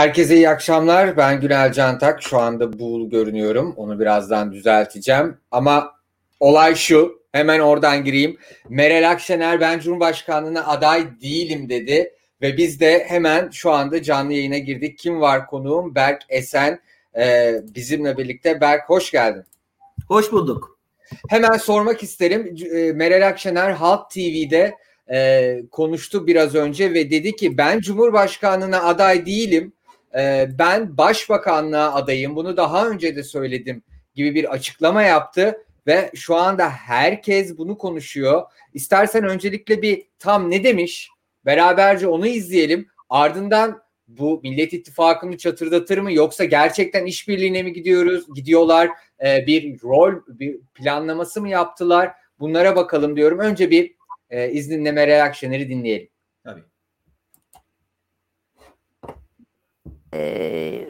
Herkese iyi akşamlar. Ben Günel Cantak. Şu anda buğul görünüyorum. Onu birazdan düzelteceğim. Ama olay şu. Hemen oradan gireyim. Meral Akşener ben Cumhurbaşkanlığına aday değilim dedi. Ve biz de hemen şu anda canlı yayına girdik. Kim var konuğum? Berk Esen e, bizimle birlikte. Berk hoş geldin. Hoş bulduk. Hemen sormak isterim. E, Meral Akşener Halk TV'de e, konuştu biraz önce ve dedi ki ben Cumhurbaşkanlığına aday değilim. E, ben Başbakanlığa adayım. Bunu daha önce de söyledim gibi bir açıklama yaptı ve şu anda herkes bunu konuşuyor. İstersen öncelikle bir tam ne demiş? Beraberce onu izleyelim. Ardından bu Millet İttifakı'nı çatırdatır mı yoksa gerçekten işbirliğine mi gidiyoruz? Gidiyorlar e, bir rol bir planlaması mı yaptılar? Bunlara bakalım diyorum. Önce bir e, izninle Meral Akşener'i dinleyelim. Tabii. Ee,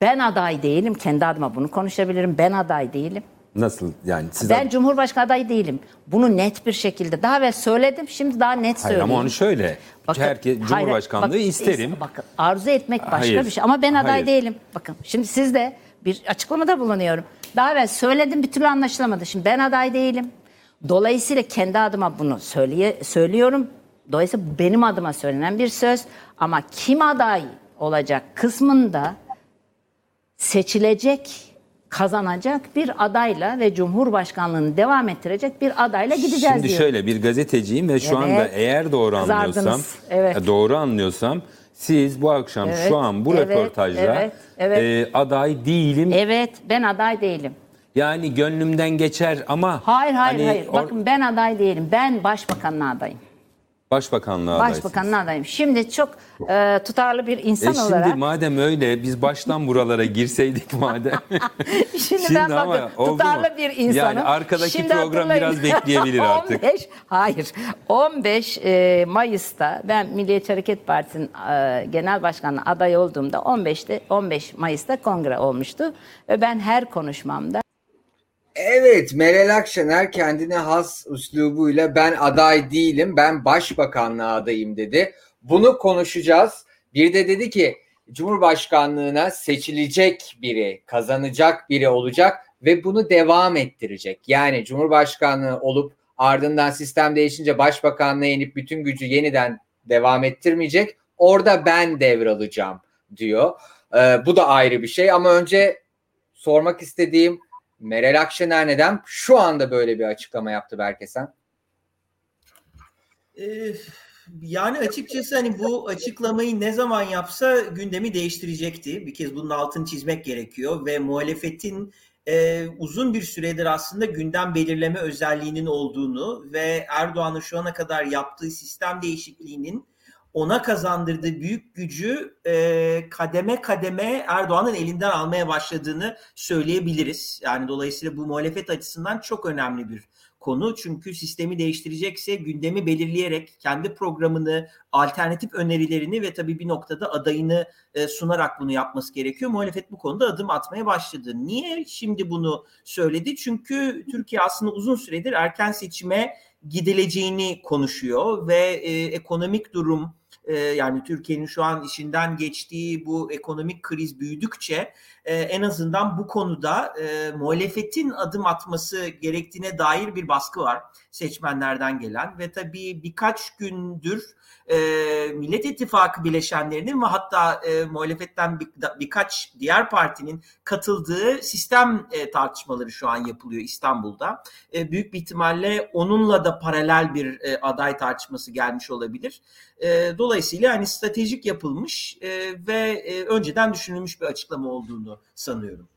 ben aday değilim. Kendi adıma bunu konuşabilirim. Ben aday değilim. Nasıl yani? Siz ben Cumhurbaşkanı adayı değilim. Bunu net bir şekilde daha ve söyledim. Şimdi daha net hayır, söyleyeyim. Ama onu şöyle. Bakın, Herkes Cumhurbaşkanlığı hayır, isterim. Bakın arzu etmek başka hayır, bir şey. Ama ben aday hayır. değilim. Bakın şimdi siz de bir açıklamada bulunuyorum. Daha evvel söyledim bir türlü anlaşılamadı. Şimdi ben aday değilim. Dolayısıyla kendi adıma bunu söyleye, söylüyorum. Dolayısıyla benim adıma söylenen bir söz. Ama kim aday olacak kısmında seçilecek, kazanacak bir adayla ve Cumhurbaşkanlığını devam ettirecek bir adayla gideceğiz Şimdi diyor. şöyle bir gazeteciyim ve şu evet. anda eğer doğru anlıyorsam, evet. E, doğru anlıyorsam siz bu akşam evet. şu an bu evet. röportajda evet. Evet. E, aday değilim. Evet, ben aday değilim. Yani gönlümden geçer ama... Hayır hayır hani hayır. Bakın ben aday değilim. Ben başbakanlığa adayım. Başbakanlığa adaysınız. Başbakanlığa adayım. Şimdi çok e, tutarlı bir insan e şimdi olarak. Şimdi madem öyle biz baştan buralara girseydik madem. şimdi, şimdi ben bakın tutarlı mu? bir insanım. Yani arkadaki şimdi program biraz bekleyebilir artık. 15, hayır 15 e, Mayıs'ta ben Milliyetçi Hareket Partisi'nin e, genel başkanı aday olduğumda 15'te 15 Mayıs'ta kongre olmuştu. Ve ben her konuşmamda Evet Meral Akşener kendine has üslubuyla ben aday değilim ben başbakanlığa adayım dedi. Bunu konuşacağız. Bir de dedi ki Cumhurbaşkanlığına seçilecek biri, kazanacak biri olacak ve bunu devam ettirecek. Yani Cumhurbaşkanlığı olup ardından sistem değişince başbakanlığa inip bütün gücü yeniden devam ettirmeyecek. Orada ben devralacağım diyor. Ee, bu da ayrı bir şey ama önce sormak istediğim Meral Akşener neden şu anda böyle bir açıklama yaptı Berkesen? Ee, yani açıkçası hani bu açıklamayı ne zaman yapsa gündemi değiştirecekti. Bir kez bunun altını çizmek gerekiyor ve muhalefetin e, uzun bir süredir aslında gündem belirleme özelliğinin olduğunu ve Erdoğan'ın şu ana kadar yaptığı sistem değişikliğinin ona kazandırdığı büyük gücü e, kademe kademe Erdoğan'ın elinden almaya başladığını söyleyebiliriz. Yani dolayısıyla bu muhalefet açısından çok önemli bir konu. Çünkü sistemi değiştirecekse gündemi belirleyerek kendi programını, alternatif önerilerini ve tabii bir noktada adayını e, sunarak bunu yapması gerekiyor. Muhalefet bu konuda adım atmaya başladı. Niye şimdi bunu söyledi? Çünkü Türkiye aslında uzun süredir erken seçime gidileceğini konuşuyor ve e, ekonomik durum e, yani Türkiye'nin şu an işinden geçtiği bu ekonomik kriz büyüdükçe e, en azından bu konuda e, muhalefetin adım atması gerektiğine dair bir baskı var seçmenlerden gelen ve tabii birkaç gündür e, Millet İttifakı bileşenlerinin ve hatta muhalefetten bir, birkaç diğer partinin katıldığı sistem tartışmaları şu an yapılıyor İstanbul'da. Büyük bir ihtimalle onunla da paralel bir aday tartışması gelmiş olabilir. Dolayısıyla hani stratejik yapılmış e, ve e, önceden düşünülmüş bir açıklama olduğunu sanıyorum.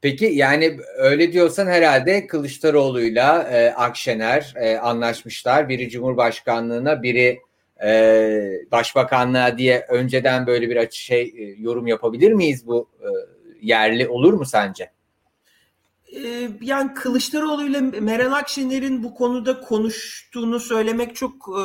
Peki yani öyle diyorsan herhalde Kılıçdaroğlu'yla e, Akşener e, anlaşmışlar. Biri Cumhurbaşkanlığına, biri e, Başbakanlığa diye önceden böyle bir şey e, yorum yapabilir miyiz bu e, yerli olur mu sence? Ee, yani Kılıçdaroğlu ile Meral Akşener'in bu konuda konuştuğunu söylemek çok e,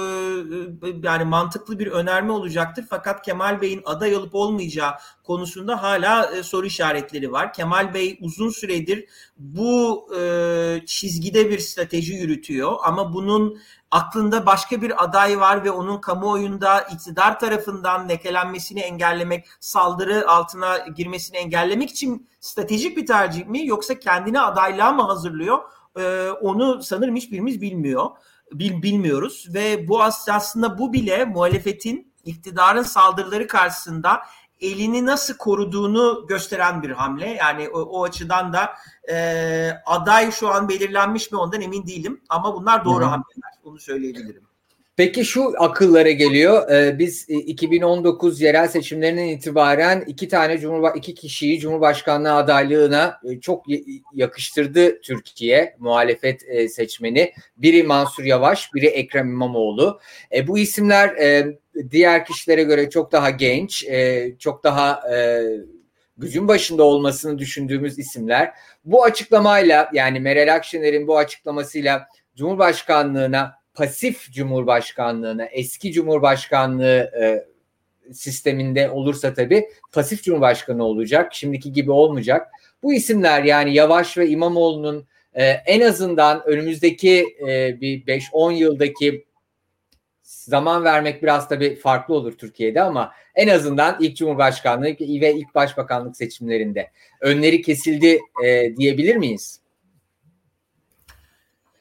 yani mantıklı bir önerme olacaktır. Fakat Kemal Bey'in aday olup olmayacağı konusunda hala e, soru işaretleri var. Kemal Bey uzun süredir bu e, çizgide bir strateji yürütüyor ama bunun aklında başka bir aday var ve onun kamuoyunda iktidar tarafından lekelenmesini engellemek, saldırı altına girmesini engellemek için stratejik bir tercih mi yoksa kendine adaylığa mı hazırlıyor? Ee, onu sanırım hiçbirimiz bilmiyor. Bil, bilmiyoruz ve bu aslında bu bile muhalefetin iktidarın saldırıları karşısında elini nasıl koruduğunu gösteren bir hamle. Yani o, o açıdan da e, aday şu an belirlenmiş mi ondan emin değilim. Ama bunlar doğru Hı-hı. hamleler. Onu söyleyebilirim. Peki şu akıllara geliyor. Ee, biz 2019 e, yerel seçimlerinden itibaren iki tane cumhurba iki kişiyi Cumhurbaşkanlığı adaylığına e, çok yakıştırdı Türkiye muhalefet e, seçmeni. Biri Mansur Yavaş, biri Ekrem İmamoğlu. E, bu isimler e, diğer kişilere göre çok daha genç, e, çok daha e, gücün başında olmasını düşündüğümüz isimler. Bu açıklamayla yani Meral Akşener'in bu açıklamasıyla Cumhurbaşkanlığına pasif cumhurbaşkanlığına eski cumhurbaşkanlığı e, sisteminde olursa tabii pasif cumhurbaşkanı olacak. Şimdiki gibi olmayacak. Bu isimler yani Yavaş ve İmamoğlu'nun e, en azından önümüzdeki e, bir 5-10 yıldaki zaman vermek biraz tabii farklı olur Türkiye'de ama en azından ilk cumhurbaşkanlığı ve ilk başbakanlık seçimlerinde önleri kesildi e, diyebilir miyiz?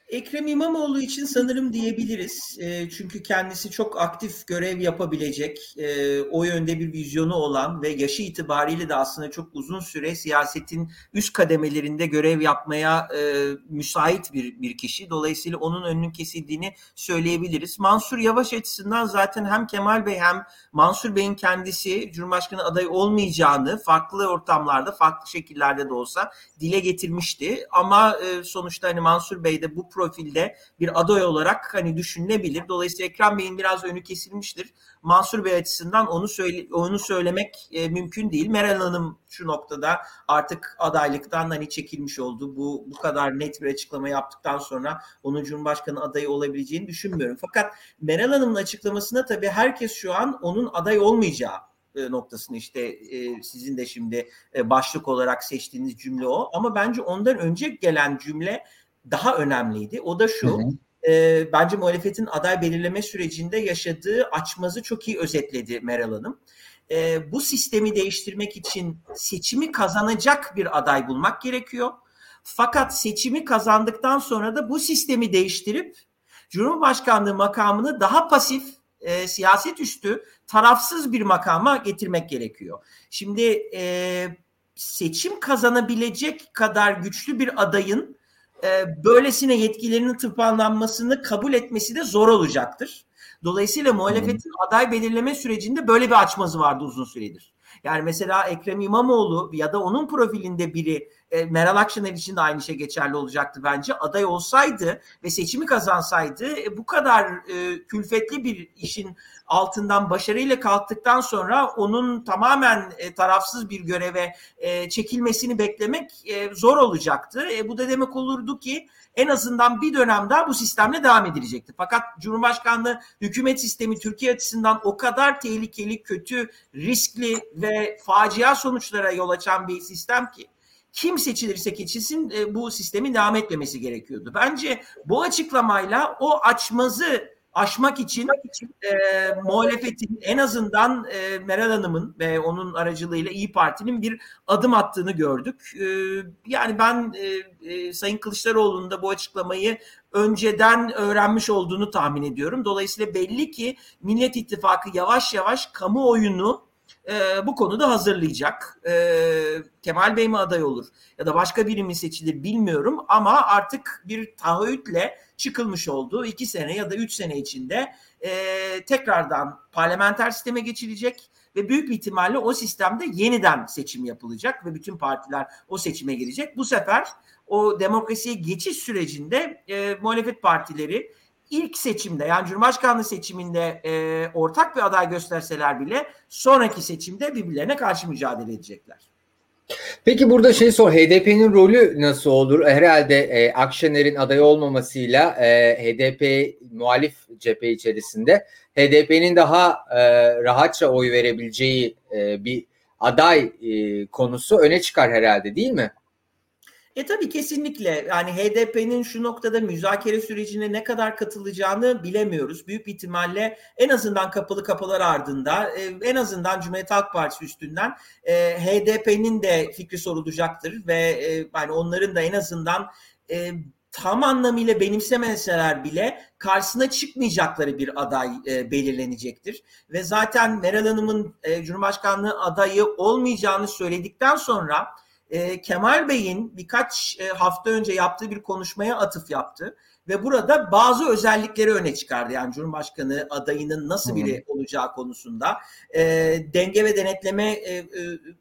Ekrem İmamoğlu için sanırım diyebiliriz. E, çünkü kendisi çok aktif görev yapabilecek, e, o yönde bir vizyonu olan ve yaşı itibariyle de aslında çok uzun süre siyasetin üst kademelerinde görev yapmaya e, müsait bir, bir kişi. Dolayısıyla onun önünün kesildiğini söyleyebiliriz. Mansur Yavaş açısından zaten hem Kemal Bey hem Mansur Bey'in kendisi Cumhurbaşkanı adayı olmayacağını farklı ortamlarda, farklı şekillerde de olsa dile getirmişti. Ama e, sonuçta hani Mansur Bey de bu profilde bir aday olarak hani düşünülebilir. Dolayısıyla Ekrem Bey'in biraz önü kesilmiştir. Mansur Bey açısından onu söyle onu söylemek e, mümkün değil. Meral Hanım şu noktada artık adaylıktan hani çekilmiş oldu. Bu bu kadar net bir açıklama yaptıktan sonra onun Cumhurbaşkanı adayı olabileceğini düşünmüyorum. Fakat Meral Hanım'ın açıklamasına tabii herkes şu an onun aday olmayacağı e, noktasını işte e, sizin de şimdi e, başlık olarak seçtiğiniz cümle o. Ama bence ondan önce gelen cümle daha önemliydi. O da şu. Hı hı. E, bence muhalefetin aday belirleme sürecinde yaşadığı açmazı çok iyi özetledi Meral Hanım. E, bu sistemi değiştirmek için seçimi kazanacak bir aday bulmak gerekiyor. Fakat seçimi kazandıktan sonra da bu sistemi değiştirip Cumhurbaşkanlığı makamını daha pasif, e, siyaset üstü, tarafsız bir makama getirmek gerekiyor. Şimdi e, seçim kazanabilecek kadar güçlü bir adayın e, böylesine yetkilerinin tırpanlanmasını kabul etmesi de zor olacaktır. Dolayısıyla muhalefetin aday belirleme sürecinde böyle bir açmazı vardı uzun süredir. Yani mesela Ekrem İmamoğlu ya da onun profilinde biri e, Meral Akşener için de aynı şey geçerli olacaktı bence. Aday olsaydı ve seçimi kazansaydı e, bu kadar e, külfetli bir işin altından başarıyla kalktıktan sonra onun tamamen e, tarafsız bir göreve e, çekilmesini beklemek e, zor olacaktı. E, bu da demek olurdu ki en azından bir dönem daha bu sistemle devam edilecekti. Fakat Cumhurbaşkanlığı hükümet sistemi Türkiye açısından o kadar tehlikeli, kötü, riskli ve facia sonuçlara yol açan bir sistem ki kim seçilirse seçilsin e, bu sistemin devam etmemesi gerekiyordu. Bence bu açıklamayla o açmazı aşmak için e, muhalefetin en azından e, Meral Hanım'ın ve onun aracılığıyla İyi Parti'nin bir adım attığını gördük. E, yani ben e, e, Sayın Kılıçdaroğlu'nun da bu açıklamayı önceden öğrenmiş olduğunu tahmin ediyorum. Dolayısıyla belli ki Millet İttifakı yavaş yavaş kamuoyunu e, bu konuda hazırlayacak. E, Kemal Bey mi aday olur ya da başka biri mi seçilir bilmiyorum ama artık bir taahhütle çıkılmış oldu. iki sene ya da üç sene içinde e, tekrardan parlamenter sisteme geçilecek ve büyük bir ihtimalle o sistemde yeniden seçim yapılacak ve bütün partiler o seçime girecek. Bu sefer o demokrasiye geçiş sürecinde e, muhalefet partileri ilk seçimde yani Cumhurbaşkanlığı seçiminde e, ortak bir aday gösterseler bile sonraki seçimde birbirlerine karşı mücadele edecekler. Peki burada şey sor HDP'nin rolü nasıl olur? Herhalde e, Akşener'in aday olmamasıyla e, HDP muhalif cephe içerisinde HDP'nin daha e, rahatça oy verebileceği e, bir aday e, konusu öne çıkar herhalde değil mi? E tabii kesinlikle yani HDP'nin şu noktada müzakere sürecine ne kadar katılacağını bilemiyoruz. Büyük ihtimalle en azından kapalı kapılar ardında e, en azından Cumhuriyet Halk Partisi üstünden e, HDP'nin de fikri sorulacaktır ve e, yani onların da en azından tam anlamıyla benimsemeseler bile karşısına çıkmayacakları bir aday belirlenecektir. Ve zaten Meral Hanım'ın Cumhurbaşkanlığı adayı olmayacağını söyledikten sonra e, Kemal Bey'in birkaç e, hafta önce yaptığı bir konuşmaya atıf yaptı ve burada bazı özellikleri öne çıkardı. Yani Cumhurbaşkanı adayının nasıl biri olacağı konusunda e, denge ve denetleme e, e,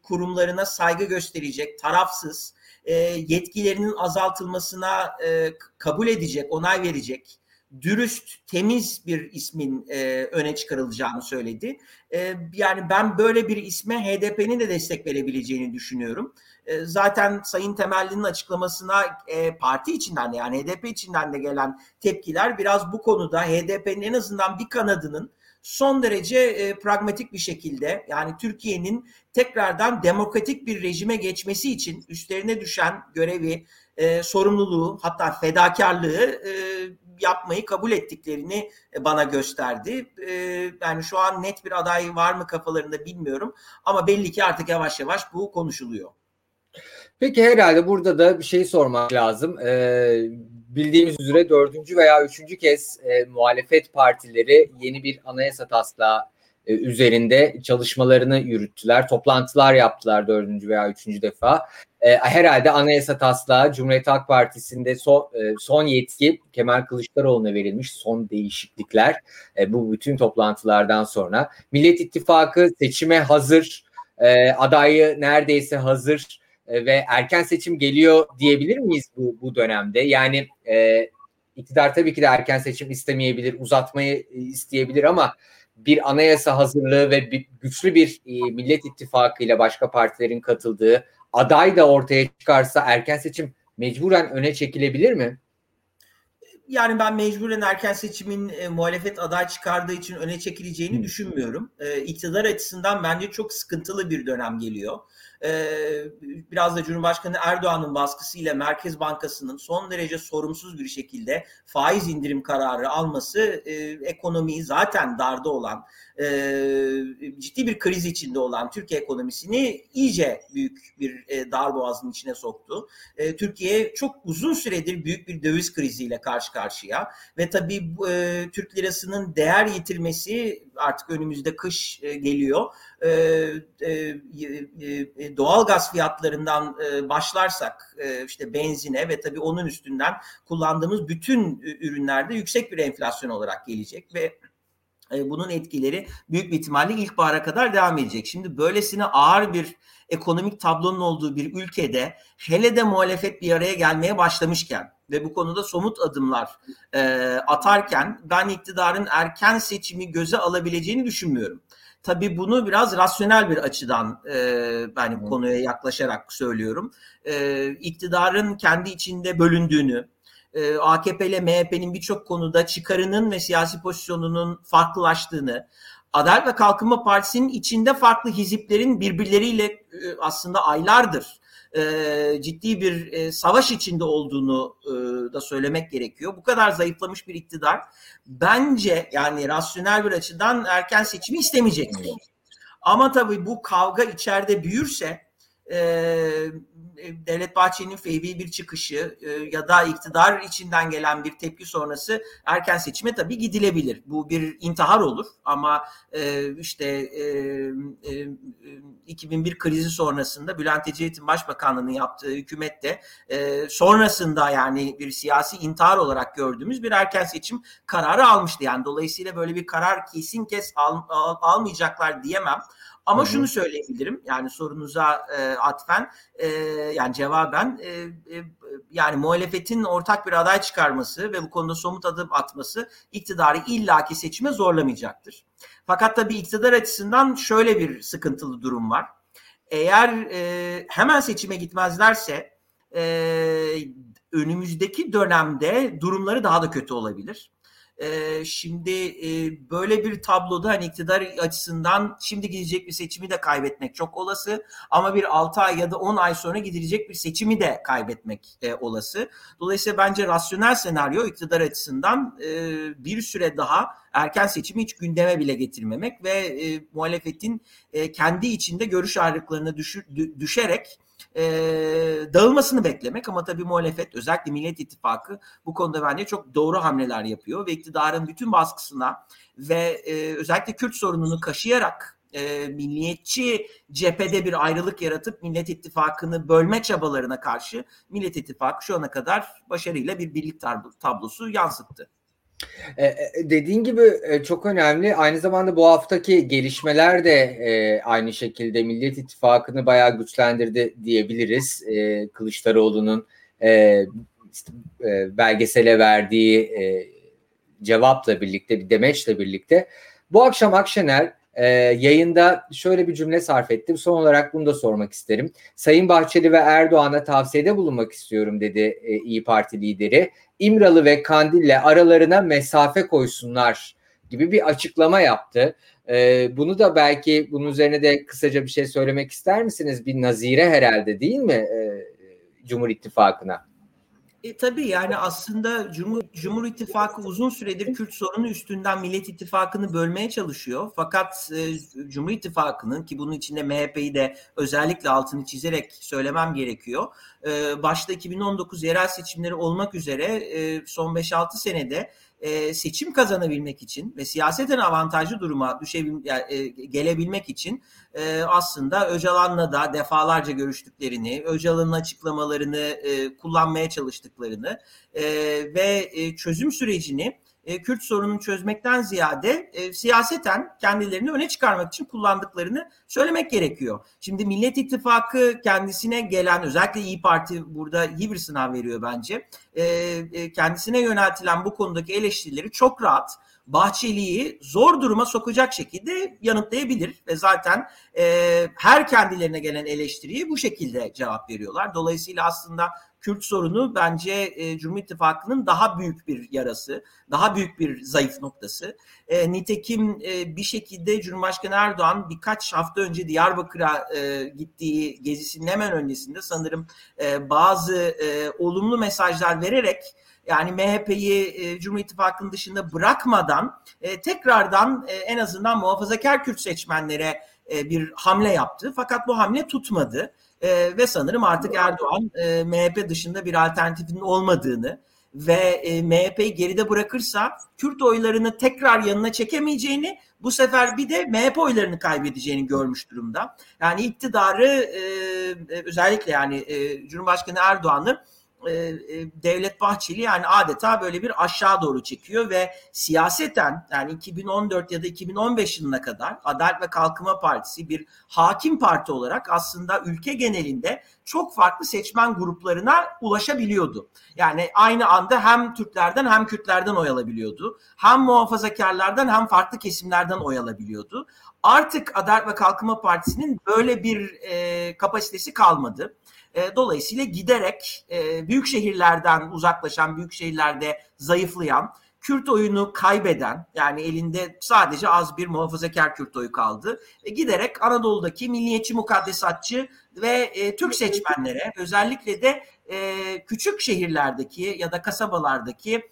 kurumlarına saygı gösterecek, tarafsız, e, yetkilerinin azaltılmasına e, kabul edecek, onay verecek, dürüst, temiz bir ismin e, öne çıkarılacağını söyledi. E, yani ben böyle bir isme HDP'nin de destek verebileceğini düşünüyorum. E, zaten Sayın Temelli'nin açıklamasına e, parti içinden de yani HDP içinden de gelen tepkiler biraz bu konuda HDP'nin en azından bir kanadının son derece e, pragmatik bir şekilde yani Türkiye'nin tekrardan demokratik bir rejime geçmesi için üstlerine düşen görevi, e, sorumluluğu hatta fedakarlığı e, yapmayı kabul ettiklerini bana gösterdi. E, yani şu an net bir aday var mı kafalarında bilmiyorum ama belli ki artık yavaş yavaş bu konuşuluyor. Peki herhalde burada da bir şey sormak lazım. Ee, bildiğimiz üzere dördüncü veya üçüncü kez e, muhalefet partileri yeni bir anayasa taslağı e, üzerinde çalışmalarını yürüttüler. Toplantılar yaptılar dördüncü veya üçüncü defa. E, herhalde anayasa taslağı Cumhuriyet Halk Partisi'nde son, e, son yetki Kemal Kılıçdaroğlu'na verilmiş son değişiklikler. E, bu bütün toplantılardan sonra. Millet İttifakı seçime hazır, e, adayı neredeyse hazır e, ve erken seçim geliyor diyebilir miyiz bu, bu dönemde? Yani e, iktidar tabii ki de erken seçim istemeyebilir, uzatmayı isteyebilir ama bir anayasa hazırlığı ve bir, güçlü bir e, Millet İttifakı ile başka partilerin katıldığı aday da ortaya çıkarsa erken seçim mecburen öne çekilebilir mi? Yani ben mecburen erken seçimin e, muhalefet aday çıkardığı için öne çekileceğini hmm. düşünmüyorum. E, iktidar açısından bence çok sıkıntılı bir dönem geliyor. Ee, biraz da Cumhurbaşkanı Erdoğan'ın baskısıyla Merkez Bankası'nın son derece sorumsuz bir şekilde faiz indirim kararı alması e, ekonomiyi zaten darda olan e, ciddi bir kriz içinde olan Türkiye ekonomisini iyice büyük bir e, dar boğazın içine soktu. E, Türkiye çok uzun süredir büyük bir döviz kriziyle karşı karşıya ve tabii e, Türk lirasının değer yitirmesi artık önümüzde kış e, geliyor. E, e, doğal gaz fiyatlarından e, başlarsak e, işte benzine ve tabii onun üstünden kullandığımız bütün ürünlerde yüksek bir enflasyon olarak gelecek ve bunun etkileri büyük bir ihtimalle ilkbahara kadar devam edecek. Şimdi böylesine ağır bir ekonomik tablonun olduğu bir ülkede hele de muhalefet bir araya gelmeye başlamışken ve bu konuda somut adımlar e, atarken ben iktidarın erken seçimi göze alabileceğini düşünmüyorum. Tabii bunu biraz rasyonel bir açıdan e, ben hmm. konuya yaklaşarak söylüyorum. E, iktidarın kendi içinde bölündüğünü, e, AKP ile MHP'nin birçok konuda çıkarının ve siyasi pozisyonunun farklılaştığını, Adalet ve Kalkınma Partisi'nin içinde farklı hiziplerin birbirleriyle e, aslında aylardır e, ciddi bir e, savaş içinde olduğunu e, da söylemek gerekiyor. Bu kadar zayıflamış bir iktidar bence yani rasyonel bir açıdan erken seçimi istemeyecektir. Ama tabii bu kavga içeride büyürse e, Devlet Bahçeli'nin feyvi bir çıkışı e, ya da iktidar içinden gelen bir tepki sonrası erken seçime tabii gidilebilir. Bu bir intihar olur ama e, işte e, e, 2001 krizi sonrasında Bülent Ecevit'in başbakanlığını yaptığı hükümet de e, sonrasında yani bir siyasi intihar olarak gördüğümüz bir erken seçim kararı almıştı. Yani dolayısıyla böyle bir karar kesin kes al, al, almayacaklar diyemem. Ama Hı-hı. şunu söyleyebilirim yani sorunuza e, atfen e, yani cevaben e, e, yani muhalefetin ortak bir aday çıkarması ve bu konuda somut adım atması iktidarı illaki seçime zorlamayacaktır. Fakat tabii iktidar açısından şöyle bir sıkıntılı durum var. Eğer e, hemen seçime gitmezlerse e, önümüzdeki dönemde durumları daha da kötü olabilir. E, şimdi e, böyle bir tabloda hani iktidar açısından şimdi gidecek bir seçimi de kaybetmek çok olası ama bir 6 ay ya da 10 ay sonra gidilecek bir seçimi de kaybetmek e, olası. Dolayısıyla bence rasyonel senaryo iktidar açısından e, bir süre daha erken seçimi hiç gündeme bile getirmemek ve e, muhalefetin e, kendi içinde görüş ayrılıklarına düşür, düşerek e, dağılmasını beklemek ama tabii muhalefet özellikle Millet İttifakı bu konuda bence çok doğru hamleler yapıyor ve iktidarın bütün baskısına ve e, özellikle Kürt sorununu kaşıyarak e, milliyetçi cephede bir ayrılık yaratıp Millet İttifakı'nı bölme çabalarına karşı Millet İttifakı şu ana kadar başarıyla bir birlik tablosu yansıttı. E, e, dediğin gibi e, çok önemli. Aynı zamanda bu haftaki gelişmeler de aynı şekilde Millet İttifakı'nı bayağı güçlendirdi diyebiliriz. Kılıçdaroğlu'nun belgesele verdiği cevapla birlikte, bir demeçle birlikte. Bu akşam Akşener e, yayında şöyle bir cümle sarf ettim. Son olarak bunu da sormak isterim. Sayın Bahçeli ve Erdoğan'a tavsiyede bulunmak istiyorum dedi e, İyi Parti lideri. İmralı ve Kandil'le aralarına mesafe koysunlar gibi bir açıklama yaptı. E, bunu da belki bunun üzerine de kısaca bir şey söylemek ister misiniz? Bir nazire herhalde değil mi e, Cumhur İttifakı'na? E, tabii yani aslında Cumhur, Cumhur İttifakı uzun süredir Kürt sorunu üstünden Millet İttifakı'nı bölmeye çalışıyor. Fakat e, Cumhur İttifakı'nın ki bunun içinde MHP'yi de özellikle altını çizerek söylemem gerekiyor. E, başta 2019 yerel seçimleri olmak üzere e, son 5-6 senede e, seçim kazanabilmek için ve siyaseten avantajlı duruma düşebil, yani, e, gelebilmek için e, aslında Öcalan'la da defalarca görüştüklerini, Öcalan'ın açıklamalarını e, kullanmaya çalıştıklarını e, ve e, çözüm sürecini e, Kürt sorununu çözmekten ziyade e, siyaseten kendilerini öne çıkarmak için kullandıklarını söylemek gerekiyor. Şimdi Millet İttifakı kendisine gelen özellikle İyi Parti burada iyi bir sınav veriyor bence. E, e, kendisine yöneltilen bu konudaki eleştirileri çok rahat Bahçeli'yi zor duruma sokacak şekilde yanıtlayabilir ve zaten e, her kendilerine gelen eleştiriyi bu şekilde cevap veriyorlar. Dolayısıyla aslında Kürt sorunu bence e, Cumhur İttifakı'nın daha büyük bir yarası, daha büyük bir zayıf noktası. E, nitekim e, bir şekilde Cumhurbaşkanı Erdoğan birkaç hafta önce Diyarbakır'a e, gittiği gezisinin hemen öncesinde sanırım e, bazı e, olumlu mesajlar vererek yani MHP'yi e, Cumhur İttifakı'nın dışında bırakmadan e, tekrardan e, en azından muhafazakar Kürt seçmenlere e, bir hamle yaptı. Fakat bu hamle tutmadı. E, ve sanırım artık Erdoğan e, MHP dışında bir alternatifinin olmadığını ve e, MHP'yi geride bırakırsa Kürt oylarını tekrar yanına çekemeyeceğini bu sefer bir de MHP oylarını kaybedeceğini görmüş durumda. Yani iktidarı e, e özellikle yani e, Cumhurbaşkanı Erdoğan'ı e, e, Devlet Bahçeli yani adeta böyle bir aşağı doğru çekiyor ve siyaseten yani 2014 ya da 2015 yılına kadar Adalet ve Kalkınma Partisi bir hakim parti olarak aslında ülke genelinde çok farklı seçmen gruplarına ulaşabiliyordu. Yani aynı anda hem Türklerden hem Kürtlerden oy alabiliyordu. Hem muhafazakarlardan hem farklı kesimlerden oy alabiliyordu. Artık Adalet ve Kalkınma Partisi'nin böyle bir e, kapasitesi kalmadı. E, dolayısıyla giderek e, büyük şehirlerden uzaklaşan, büyük şehirlerde zayıflayan, Kürt oyunu kaybeden yani elinde sadece az bir muhafazakar Kürt oyu kaldı. E, giderek Anadolu'daki milliyetçi mukaddesatçı ve Türk seçmenlere özellikle de küçük şehirlerdeki ya da kasabalardaki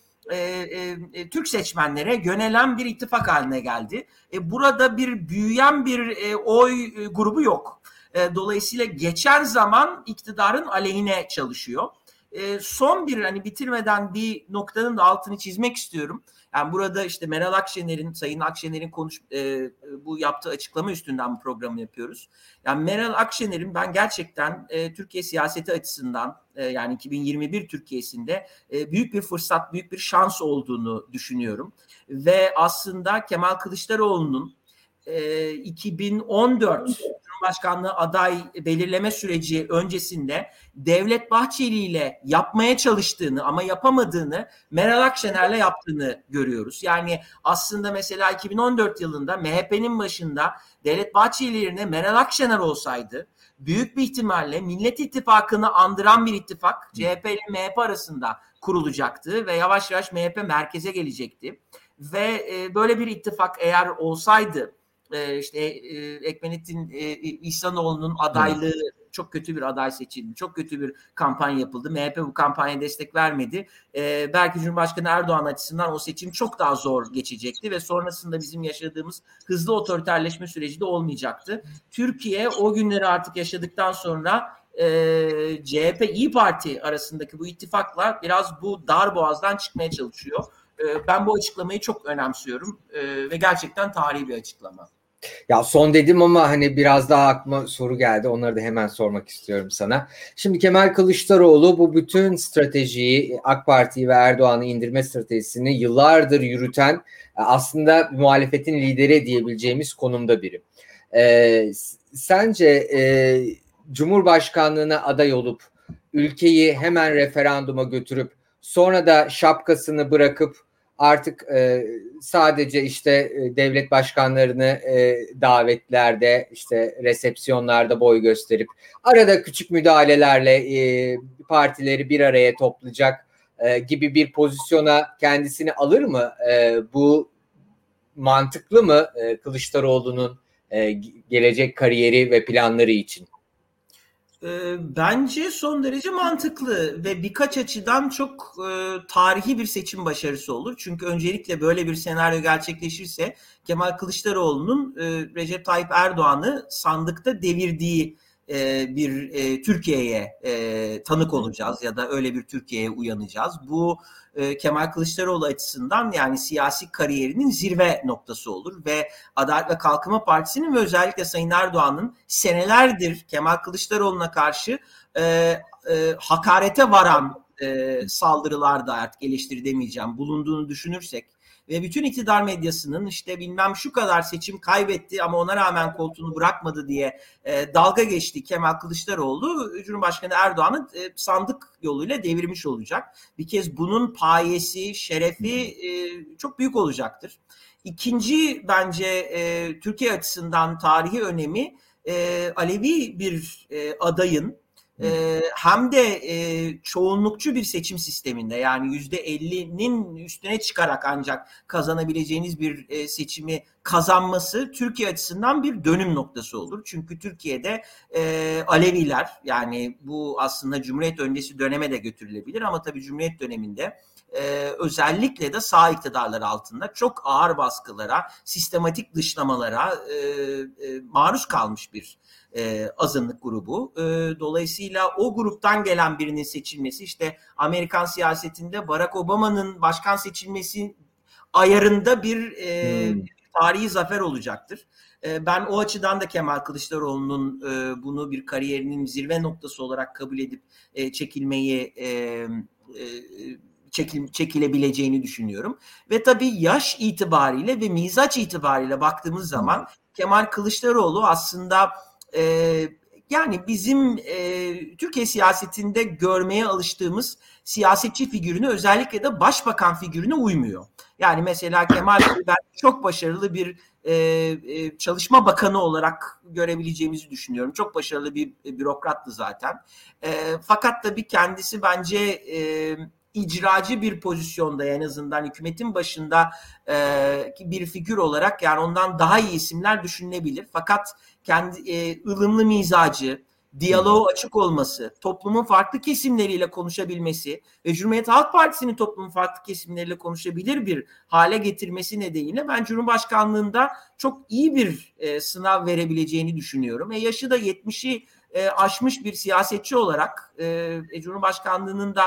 Türk seçmenlere yönelen bir ittifak haline geldi. Burada bir büyüyen bir oy grubu yok. E, dolayısıyla geçen zaman iktidarın aleyhine çalışıyor. E, son bir hani bitirmeden bir noktanın da altını çizmek istiyorum. Yani burada işte Meral Akşener'in, Sayın Akşener'in konuş e, bu yaptığı açıklama üstünden bu programı yapıyoruz. Yani Meral Akşener'in ben gerçekten e, Türkiye siyaseti açısından e, yani 2021 Türkiye'sinde e, büyük bir fırsat, büyük bir şans olduğunu düşünüyorum. Ve aslında Kemal Kılıçdaroğlu'nun e, 2014 Cumhurbaşkanlığı aday belirleme süreci öncesinde Devlet Bahçeli ile yapmaya çalıştığını ama yapamadığını Meral Akşener'le yaptığını görüyoruz. Yani aslında mesela 2014 yılında MHP'nin başında Devlet Bahçeli yerine Meral Akşener olsaydı büyük bir ihtimalle Millet İttifakı'nı andıran bir ittifak CHP ile MHP arasında kurulacaktı ve yavaş yavaş MHP merkeze gelecekti. Ve e, böyle bir ittifak eğer olsaydı e, işte e, Ekmenettin e, İhsanoğlu'nun adaylığı çok kötü bir aday seçildi. Çok kötü bir kampanya yapıldı. MHP bu kampanyaya destek vermedi. E, belki Cumhurbaşkanı Erdoğan açısından o seçim çok daha zor geçecekti ve sonrasında bizim yaşadığımız hızlı otoriterleşme süreci de olmayacaktı. Türkiye o günleri artık yaşadıktan sonra e, CHP İyi Parti arasındaki bu ittifakla biraz bu dar boğazdan çıkmaya çalışıyor. E, ben bu açıklamayı çok önemsiyorum e, ve gerçekten tarihi bir açıklama. Ya son dedim ama hani biraz daha aklıma soru geldi. Onları da hemen sormak istiyorum sana. Şimdi Kemal Kılıçdaroğlu bu bütün stratejiyi AK Parti'yi ve Erdoğan'ı indirme stratejisini yıllardır yürüten aslında muhalefetin lideri diyebileceğimiz konumda biri. Ee, sence e, Cumhurbaşkanlığına aday olup ülkeyi hemen referanduma götürüp sonra da şapkasını bırakıp artık e, sadece işte e, devlet başkanlarını e, davetlerde işte resepsiyonlarda boy gösterip arada küçük müdahalelerle e, partileri bir araya toplayacak e, gibi bir pozisyona kendisini alır mı? E, bu mantıklı mı e, Kılıçdaroğlu'nun e, gelecek kariyeri ve planları için? Ee, bence son derece mantıklı ve birkaç açıdan çok e, tarihi bir seçim başarısı olur. Çünkü öncelikle böyle bir senaryo gerçekleşirse Kemal Kılıçdaroğlu'nun e, Recep Tayyip Erdoğan'ı sandıkta devirdiği e, bir e, Türkiye'ye e, tanık olacağız ya da öyle bir Türkiye'ye uyanacağız. Bu e, Kemal Kılıçdaroğlu açısından yani siyasi kariyerinin zirve noktası olur ve Adalet ve Kalkınma Partisi'nin ve özellikle Sayın Erdoğan'ın senelerdir Kemal Kılıçdaroğlu'na karşı e, e, hakarete varan e, saldırılarda artık eleştiri demeyeceğim bulunduğunu düşünürsek ve bütün iktidar medyasının işte bilmem şu kadar seçim kaybetti ama ona rağmen koltuğunu bırakmadı diye e, dalga geçti Kemal Kılıçdaroğlu Cumhurbaşkanı Erdoğan'ı e, sandık yoluyla devirmiş olacak. Bir kez bunun payesi, şerefi e, çok büyük olacaktır. İkinci bence e, Türkiye açısından tarihi önemi e, Alevi bir e, adayın e, hem de e, çoğunlukçu bir seçim sisteminde yani yüzde elli'nin üstüne çıkarak ancak kazanabileceğiniz bir e, seçimi kazanması Türkiye açısından bir dönüm noktası olur. Çünkü Türkiye'de e, Aleviler yani bu aslında Cumhuriyet öncesi döneme de götürülebilir ama tabii Cumhuriyet döneminde e, özellikle de sağ iktidarlar altında çok ağır baskılara, sistematik dışlamalara e, e, maruz kalmış bir e, azınlık grubu. E, dolayısıyla o gruptan gelen birinin seçilmesi işte Amerikan siyasetinde Barack Obama'nın başkan seçilmesi ayarında bir e, hmm. tarihi zafer olacaktır. E, ben o açıdan da Kemal Kılıçdaroğlu'nun e, bunu bir kariyerinin zirve noktası olarak kabul edip e, çekilmeyi çekil, çekilebileceğini düşünüyorum. Ve tabii yaş itibariyle ve mizaç itibariyle baktığımız zaman Kemal Kılıçdaroğlu aslında e, yani bizim e, Türkiye siyasetinde görmeye alıştığımız siyasetçi figürüne özellikle de başbakan figürüne uymuyor. Yani mesela Kemal ben çok başarılı bir e, e, çalışma bakanı olarak görebileceğimizi düşünüyorum. Çok başarılı bir e, bürokrattı zaten. E, fakat tabii kendisi bence e, icracı bir pozisyonda en azından hükümetin başında e, bir figür olarak yani ondan daha iyi isimler düşünülebilir. Fakat kendi e, ılımlı mizacı, diyaloğu açık olması, toplumun farklı kesimleriyle konuşabilmesi ve Cumhuriyet Halk Partisi'nin toplumun farklı kesimleriyle konuşabilir bir hale getirmesi nedeniyle ben Cumhurbaşkanlığında çok iyi bir e, sınav verebileceğini düşünüyorum. E, yaşı da 70'i e, aşmış bir siyasetçi olarak e Cumhurbaşkanlığının da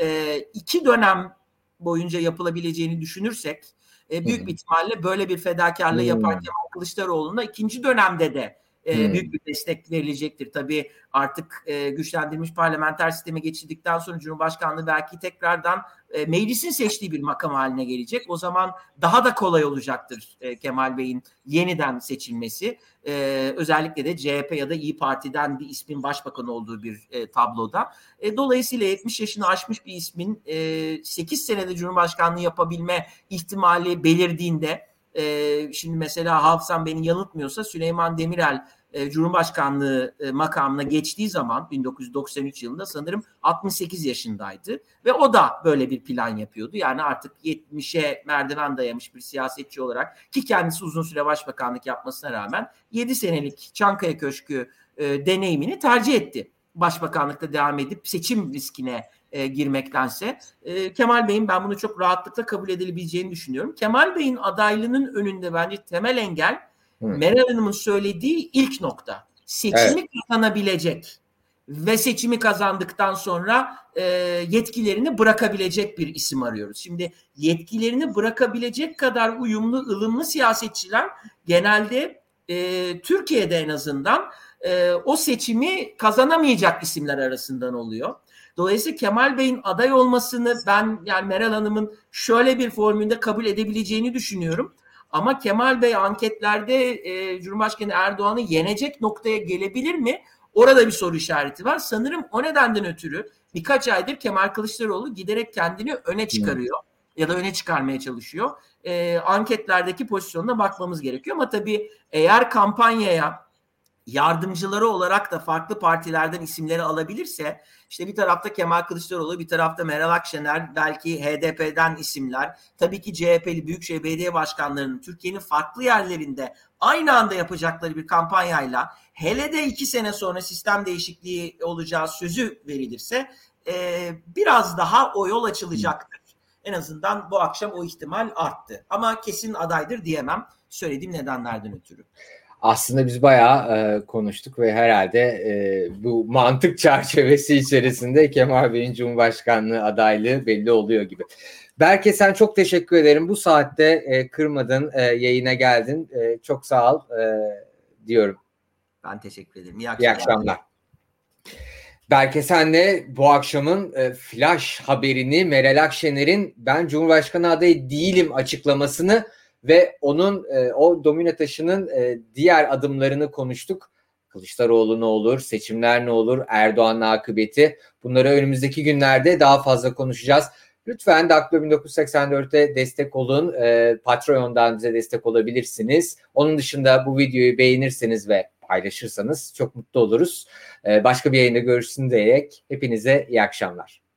e, iki dönem boyunca yapılabileceğini düşünürsek e, büyük bir ihtimalle böyle bir fedakarlığı yapan Kemal Kılıçdaroğlu'na ikinci dönemde de e, büyük bir destek verilecektir. Tabii artık e, güçlendirilmiş parlamenter sisteme geçildikten sonra Cumhurbaşkanlığı belki tekrardan e, meclisin seçtiği bir makam haline gelecek. O zaman daha da kolay olacaktır e, Kemal Bey'in yeniden seçilmesi. E, özellikle de CHP ya da İyi Parti'den bir ismin başbakan olduğu bir e, tabloda. E, dolayısıyla 70 yaşını aşmış bir ismin e, 8 senede Cumhurbaşkanlığı yapabilme ihtimali belirdiğinde e, şimdi mesela hafızam beni yanıltmıyorsa Süleyman Demirel e, Cumhurbaşkanlığı e, makamına geçtiği zaman 1993 yılında sanırım 68 yaşındaydı ve o da böyle bir plan yapıyordu. Yani artık 70'e merdiven dayamış bir siyasetçi olarak ki kendisi uzun süre başbakanlık yapmasına rağmen 7 senelik Çankaya Köşkü e, deneyimini tercih etti. Başbakanlıkta devam edip seçim riskine e, girmektense e, Kemal Bey'in ben bunu çok rahatlıkla kabul edilebileceğini düşünüyorum. Kemal Bey'in adaylığının önünde bence temel engel Hı. Meral Hanım'ın söylediği ilk nokta. Seçimi evet. kazanabilecek ve seçimi kazandıktan sonra e, yetkilerini bırakabilecek bir isim arıyoruz. Şimdi yetkilerini bırakabilecek kadar uyumlu, ılımlı siyasetçiler genelde e, Türkiye'de en azından e, o seçimi kazanamayacak isimler arasından oluyor. Dolayısıyla Kemal Bey'in aday olmasını ben yani Meral Hanım'ın şöyle bir formülde kabul edebileceğini düşünüyorum. Ama Kemal Bey anketlerde e, Cumhurbaşkanı Erdoğan'ı yenecek noktaya gelebilir mi? Orada bir soru işareti var. Sanırım o nedenden ötürü birkaç aydır Kemal Kılıçdaroğlu giderek kendini öne çıkarıyor. Ya da öne çıkarmaya çalışıyor. E, anketlerdeki pozisyonuna bakmamız gerekiyor. Ama tabii eğer kampanyaya yardımcıları olarak da farklı partilerden isimleri alabilirse işte bir tarafta Kemal Kılıçdaroğlu bir tarafta Meral Akşener belki HDP'den isimler tabii ki CHP'li Büyükşehir Belediye Başkanlarının Türkiye'nin farklı yerlerinde aynı anda yapacakları bir kampanyayla hele de iki sene sonra sistem değişikliği olacağı sözü verilirse e, biraz daha o yol açılacaktır. En azından bu akşam o ihtimal arttı. Ama kesin adaydır diyemem söylediğim nedenlerden ötürü aslında biz bayağı e, konuştuk ve herhalde e, bu mantık çerçevesi içerisinde Kemal Bey'in Cumhurbaşkanlığı adaylığı belli oluyor gibi. Berke sen çok teşekkür ederim. Bu saatte e, kırmadın, e, yayına geldin. E, çok sağ ol e, diyorum. Ben teşekkür ederim. İyi akşamlar. İyi akşamlar. Berke sen de bu akşamın e, flash haberini Meral Akşener'in ben Cumhurbaşkanı adayı değilim açıklamasını ve onun e, o domino taşının e, diğer adımlarını konuştuk. Kılıçdaroğlu ne olur, seçimler ne olur, Erdoğan'ın akıbeti. Bunları önümüzdeki günlerde daha fazla konuşacağız. Lütfen Daklo 1984'te destek olun. E, Patreon'dan bize destek olabilirsiniz. Onun dışında bu videoyu beğenirseniz ve paylaşırsanız çok mutlu oluruz. E, başka bir yayında görüşsün diyerek hepinize iyi akşamlar.